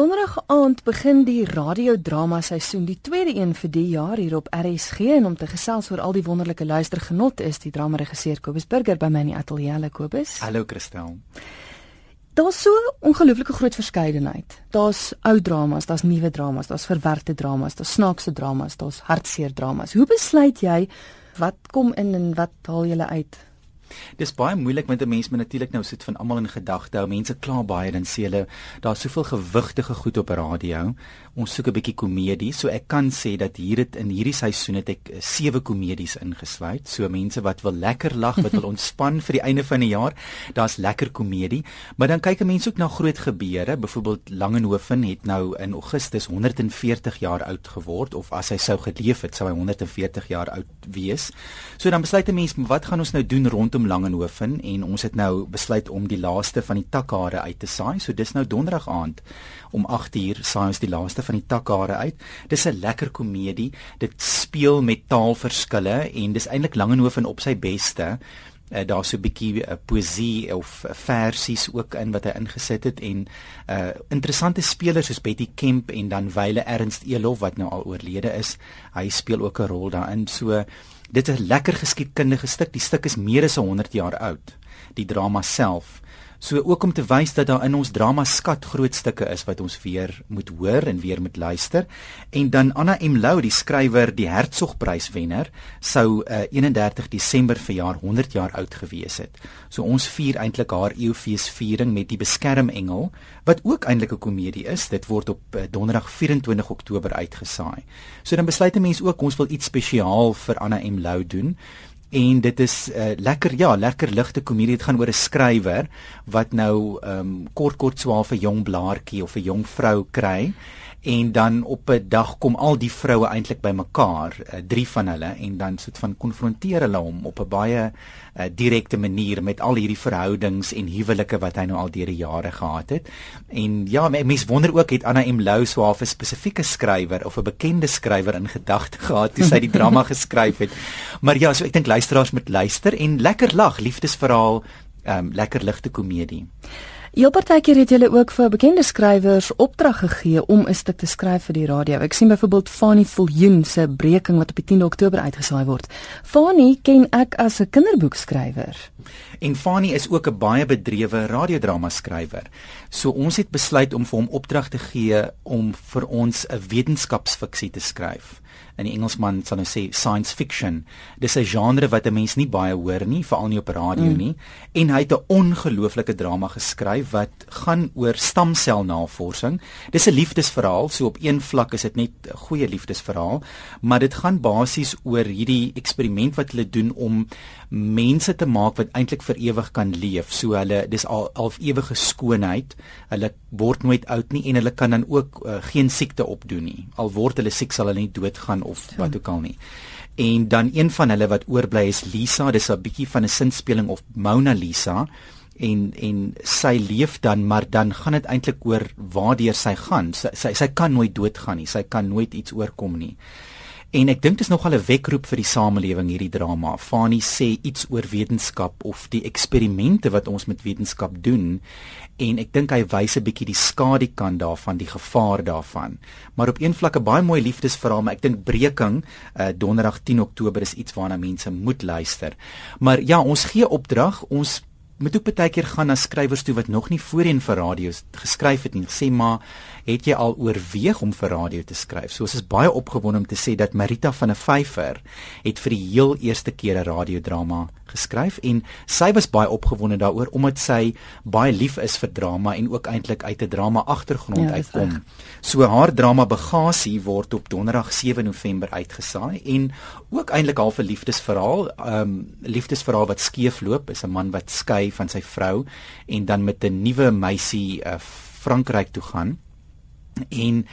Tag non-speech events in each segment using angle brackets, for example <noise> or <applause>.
Donderdag aand begin die radiodrama seisoen, die tweede een vir die jaar hier op RSG en om te gesels oor al die wonderlike luistergenot is die dramaregisseur Kobus Burger by my in die ateljee. Kobus. Hallo Christel. Daar's so ongelooflike groot verskeidenheid. Daar's ou dramas, daar's nuwe dramas, daar's verwerkte dramas, daar's snaakse dramas, daar's hartseer dramas. Hoe besluit jy wat kom in en wat haal jy uit? Dis baie moeilik met 'n mens moet natuurlik nou sit van almal in gedagte hou. Mense kla baie dan sê hulle daar's soveel gewigtige goed op radio. Ons soek 'n bietjie komedie. So ek kan sê dat hier dit in hierdie seisoen het ek eh, sewe komedies ingesluit. So mense wat wil lekker lag, wat wil <laughs> ontspan vir die einde van die jaar, daar's lekker komedie. Maar dan kyk 'n mens ook na groot gebeure. Byvoorbeeld Langehoven het nou in Augustus 140 jaar oud geword of as hy sou geleef het, sou hy 140 jaar oud wees. So dan besluit 'n mens, wat gaan ons nou doen rondom rondom Langehoven en ons het nou besluit om die laaste van die takhare uit te saai. So dis nou donderdag aand om 8uur saai ons die laaste van die takhare uit. Dis 'n lekker komedie. Dit speel met taalverskille en dis eintlik Langehoven op sy beste. Uh, daar so 'n bietjie uh, poesie of uh, versies ook in wat hy ingesit het en uh interessante spelers soos Betty Kemp en dan Wyle Ernst Elof wat nou al oorlede is. Hy speel ook 'n rol daarin. So Dit is 'n lekker geskiedkundige stuk. Die stuk is meer as 100 jaar oud. Die drama self. So ook om te wys dat daar in ons drama skat groot stukke is wat ons weer moet hoor en weer moet luister. En dan Anna M Lou, die skrywer, die Hertzogpryswenner, sou uh, 31 Desember verjaar 100 jaar oud gewees het. So ons vier eintlik haar eeufeesviering met die Beskermengel wat ook eintlik 'n komedie is. Dit word op uh, Donderdag 24 Oktober uitgesaai. So dan besluit 'n mens ook ons wil iets spesiaal vir Anna M Lou doen en dit is uh, lekker ja lekker ligte komedie. Dit gaan oor 'n skrywer wat nou um, kort kort swaar vir jong blaartjie of 'n jong vrou kry en dan op 'n dag kom al die vroue eintlik bymekaar, uh, drie van hulle en dan sit van konfronteer hulle hom op 'n baie uh, direkte manier met al hierdie verhoudings en huwelike wat hy nou al deur die jare gehad het. En ja, mense wonder ook het Anna M Lou swaaf 'n spesifieke skrywer of 'n bekende skrywer in gedagte <laughs> gehad toe sy die drama geskryf het. Maar ja, so ek dink luisteraars moet luister en lekker lag, liefdesverhaal, um, lekker ligte komedie. Heel partykeer het julle ook vir bekende skrywers opdrag gegee om 'n stuk te skryf vir die radio. Ek sien byvoorbeeld Fanny Viljoen se breking wat op die 10 Oktober uitgesaai word. Fanny ken ek as 'n kinderboekskrywer. En Fanny is ook 'n baie bedrewe radiodrama skrywer. So ons het besluit om vir hom opdrag te gee om vir ons 'n wetenskapsfiksie te skryf in die Engelsman sal nou sê science fiction. Dis 'n genre wat 'n mens nie baie hoor nie, veral nie op radio mm. nie. En hy het 'n ongelooflike drama geskryf wat gaan oor stamselnavorsing. Dis 'n liefdesverhaal, so op een vlak is dit net 'n goeie liefdesverhaal, maar dit gaan basies oor hierdie eksperiment wat hulle doen om mense te maak wat eintlik vir ewig kan leef. So hulle dis al al ewige skoonheid. Hulle word nooit oud nie en hulle kan dan ook uh, geen siekte opdoen nie. Al word hulle siek sal hulle nie doodgaan of ja. wat ook al nie. En dan een van hulle wat oorbly is Lisa, dis 'n bietjie van 'n sinspeling of Mona Lisa en en sy leef dan maar dan gaan dit eintlik oor waartoe sy gaan. Sy, sy sy kan nooit doodgaan nie. Sy kan nooit iets oorkom nie. En ek dink dit is nogal 'n wekroep vir die samelewing hierdie drama. Fani sê iets oor wetenskap of die eksperimente wat ons met wetenskap doen en ek dink hy wys 'n bietjie die skadukant daarvan, die gevaar daarvan. Maar op een vlak 'n baie mooi liefdesverhaal, maar ek dink breking uh, donderdag 10 Oktober is iets waarna mense moet luister. Maar ja, ons gee opdrag, ons moet ook baie keer gaan na skrywers toe wat nog nie voorheen vir radio geskryf het nie. Sê maar, het jy al oorweeg om vir radio te skryf? So ons is baie opgewonde om te sê dat Marita van der Vyver het vir die heel eerste keer 'n radiodrama geskryf en sy was baie opgewonde daaroor omdat sy baie lief is vir drama en ook eintlik uit 'n drama agtergrond ja, uitkom. So haar drama Bagasie word op Donderdag 7 November uitgesaai en ook eintlik half 'n liefdesverhaal, ehm um, liefdesverhaal wat skeefloop, is 'n man wat skei van sy vrou en dan met 'n nuwe meisie uh, Frankryk toe gaan. En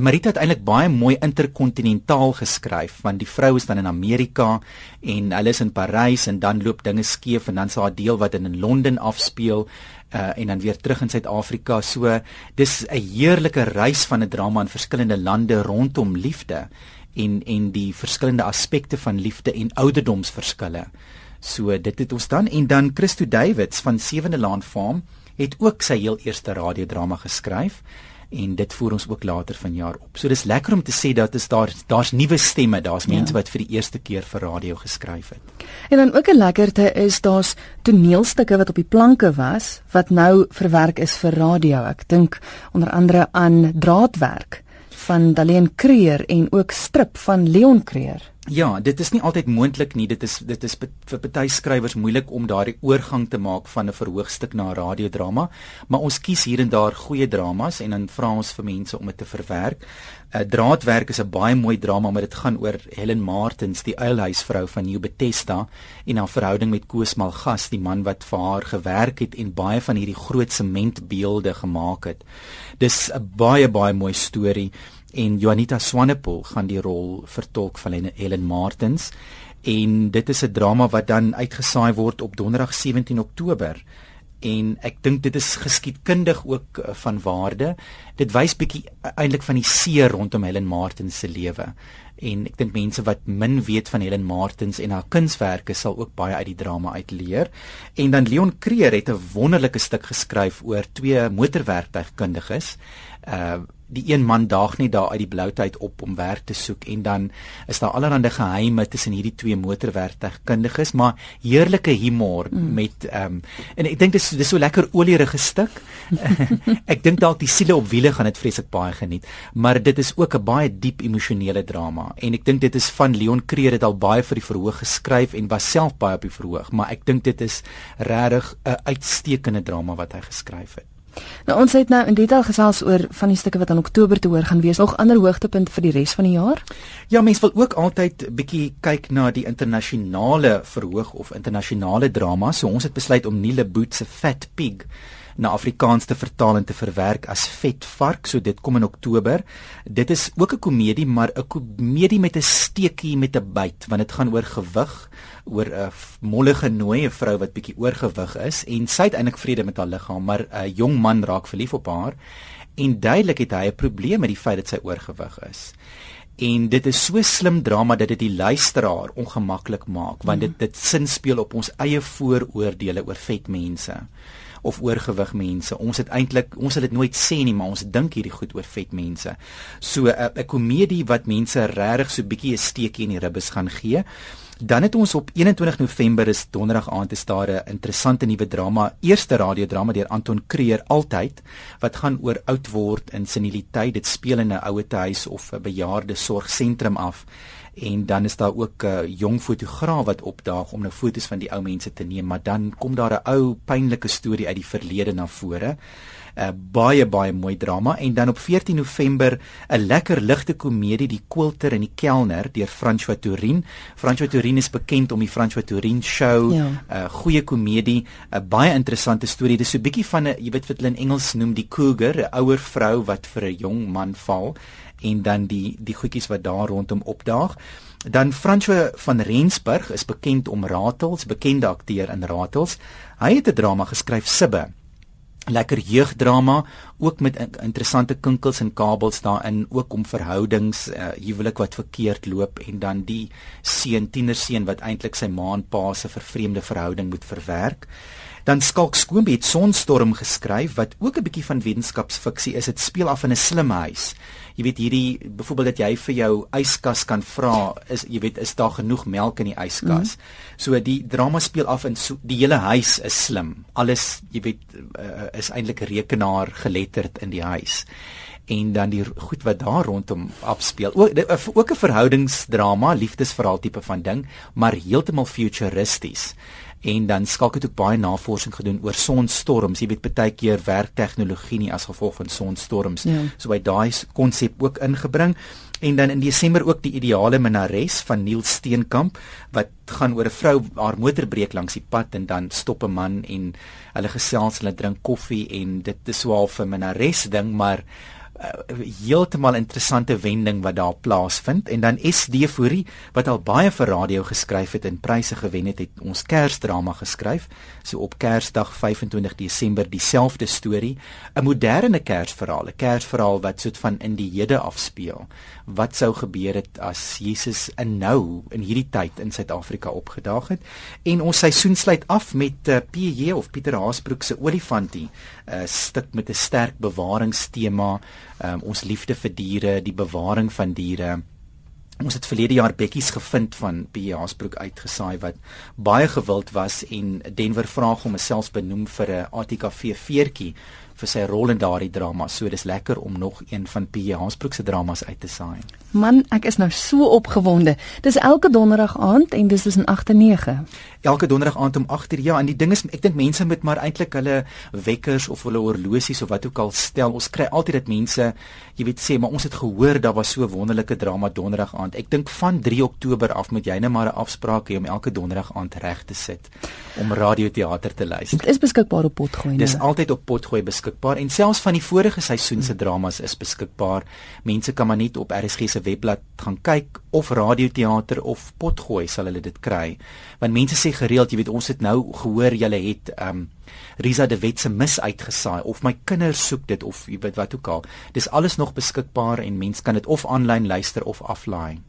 Marita het eintlik baie mooi interkontinentaal geskryf want die vrou is dan in Amerika en hulle is in Parys en dan loop dinge skeef en dan sal haar deel wat in Londen afspeel uh, en dan weer terug in Suid-Afrika. So dis 'n heerlike reis van 'n drama in verskillende lande rondom liefde en en die verskillende aspekte van liefde en ouderdomsverskille. So dit het ons dan en dan Christo Davids van Sewende Laan Farm het ook sy heel eerste radiodrama geskryf en dit voer ons ook later vanjaar op. So dis lekker om te sê dat is daar daar's nuwe stemme, daar's mense ja. wat vir die eerste keer vir radio geskryf het. En dan ook 'n lekkerte is daar's toneelstukke wat op die planke was wat nou verwerk is vir radio. Ek dink onder andere aan Draadwerk van Daleen Creer en ook Strip van Leon Creer. Ja, dit is nie altyd moontlik nie. Dit is dit is vir party skrywers moeilik om daardie oorgang te maak van 'n verhoogstuk na radiodrama, maar ons kies hier en daar goeie dramas en dan vra ons vir mense om dit te verwerk. uh, Draadwerk is 'n baie mooi drama, maar dit gaan oor Helen Martins, die uilhuisvrou van New Bethesda en haar verhouding met Koos Malgas, die man wat vir haar gewerk het en baie van hierdie groot sementbeelde gemaak het. Dis 'n baie baie mooi storie en Juanita Swanepoel gaan die rol vertolk van Helen Martins en dit is 'n drama wat dan uitgesaai word op Donderdag 17 Oktober en ek dink dit is geskiedkundig ook uh, van waarde. Dit wys bietjie uh, eintlik van die seer rondom Helen Martins se lewe. En ek dink mense wat min weet van Helen Martins en haar kunswerke sal ook baie uit die drama uitleer. En dan Leon Creer het 'n wonderlike stuk geskryf oor twee motorwerktuigkundiges. Uh die een man daag net daar uit die blou tyd op om werk te soek en dan is daar allerlei geheime tussen hierdie twee motorwerktuigkundiges maar heerlike humor mm. met ehm um, en ek dink dis dis so lekker olierige stuk. <laughs> ek dink dalk die siele op wiele gaan dit vreeslik baie geniet, maar dit is ook 'n baie diep emosionele drama en ek dink dit is van Leon Creer het al baie vir die verhoog geskryf en was self baie op die verhoog, maar ek dink dit is regtig 'n uitstekende drama wat hy geskryf het. Nou ons het nou in detail gesels oor van die stukke wat in Oktober te hoor gaan wees. Nog ander hoogtepunte vir die res van die jaar? Ja, mense wil ook altyd bietjie kyk na die internasionale verhoog of internasionale drama. So ons het besluit om Nile Boots se Fat Pig na Afrikaans te vertaal en te verwerk as Vet Vark. So dit kom in Oktober. Dit is ook 'n komedie, maar 'n komedie met 'n steekie met 'n byt, want dit gaan oor gewig, oor 'n mollige nooie vrou wat bietjie oorgewig is en sy het eintlik vrede met haar liggaam, maar 'n jong man raak verlief op haar en duidelik het hy 'n probleem met die feit dat sy oorgewig is. En dit is so slim drama dat dit die luisteraar ongemaklik maak want dit dit sin speel op ons eie vooroordeele oor vet mense of oorgewig mense. Ons het eintlik ons sal dit nooit sê nie, maar ons dink hierdie goed oor vet mense. So 'n 'n komedie wat mense regtig so bietjie 'n steekie in die ribbes gaan gee. Dan het ons op 21 November is donderdag aand te stare 'n interessante nuwe drama, eerste radiodrama deur Anton Kreer altyd wat gaan oor oud word in seniliteit. Dit speel in 'n ouetehuis of 'n bejaarde sorgsentrum af en dan is daar ook 'n uh, jong fotograaf wat opdaag om nou fotos van die ou mense te neem, maar dan kom daar 'n ou pynlike storie uit die verlede na vore. 'n uh, baie baie mooi drama en dan op 14 November 'n lekker ligte komedie Die Koelter en die Kelner deur François Tourin. François Tourin is bekend om die François Tourin show, 'n ja. uh, goeie komedie, 'n baie interessante storie. Dit is so 'n bietjie van 'n jy weet wat hulle in Engels noem die cougar, 'n ouer vrou wat vir 'n jong man val en dan die die goedjies wat daar rondom opdaag. Dan François van Rensburg is bekend om Ratels, bekende akteur in Ratels. Hy het 'n drama geskryf Sibbe. Lekker jeugdrama, ook met interessante kinkels en kabels daarin, ook om verhoudings, uh, huwelik wat verkeerd loop en dan die seun, tienerseun wat eintlik sy ma en pa se vervreemde verhouding moet verwerk. Dan Skalk Skoombe het Sonstorm geskryf wat ook 'n bietjie van wetenskapsfiksie is. Dit speel af in 'n slim huis jy weet hierdie byvoorbeeld dat jy vir jou yskas kan vra is jy weet is daar genoeg melk in die yskas. Mm. So die drama speel af in so, die hele huis is slim. Alles jy weet uh, is eintlik rekenaar geletterd in die huis en dan die goed wat daar rondom afspeel. Ook ook 'n verhoudingsdrama, liefdesverhaal tipe van ding, maar heeltemal futuristies en dan skalk het ook baie navorsing gedoen oor sonstorms. Jy weet baie keer werk tegnologie nie as gevolg van sonstorms. Ja. So by daai konsep ook ingebring en dan in Desember ook die ideale minares van Neil Steenkamp wat gaan oor 'n vrou haar motor breek langs die pad en dan stop 'n man en hulle gesels, hulle drink koffie en dit is swaar vir minares ding maar uh, heeltemal interessante wending wat daar plaasvind en dan SD Fourie wat al baie vir radio geskryf het en pryse gewen het, het ons Kersdrama geskryf. So op Kersdag 25 Desember dieselfde storie, 'n moderne Kersverhaal, 'n Kersverhaal wat soet van in die hede afspeel. Wat sou gebeur het as Jesus in nou in hierdie tyd in Suid-Afrika opgedaag het? En ons seisoen sluit af met uh, PJ of Pieter Haasbroek se Olifantie, 'n uh, stuk met 'n sterk bewaringstema um, ons liefde vir diere, die bewaring van diere. Ons het verlede jaar bekkies gevind van P.J. Haasbroek uitgesaai wat baie gewild was en Denver vra hom selfs benoem vir 'n ATKV veertjie vir sy rol in daardie drama. So dis lekker om nog een van P.J. Haasbroek se dramas uit te saai. Man, ek is nou so opgewonde. Dis elke donderdag aand en dis tussen 8 en 9. Elke donderdag aand om 8:00. Ja, en die ding is ek dink mense moet maar eintlik hulle wekkers of hulle horlosies of wat ook al stel. Ons kry altyd dit mense, jy weet sê, maar ons het gehoor daar was so wonderlike drama donderdag aand. Ek dink van 3 Oktober af moet jy net maar 'n afspraak hê om elke donderdag aand reg te sit om radioteater te luister. Dit is beskikbaar op Potgooi. Dis altyd op Potgooi beskikbaar en selfs van die vorige seisoen se dramas is beskikbaar. Mense kan maar net op RSG se webblad gaan kyk of radioteater of Potgooi sal hulle dit kry. Want mense sê gereeld, jy weet, ons het nou gehoor julle het um Risa de Wet se mis uitgesaai of my kinders soek dit of jy weet wat ook al. Dis alles nog beskikbaar en mense kan dit of aanlyn luister of aflaai.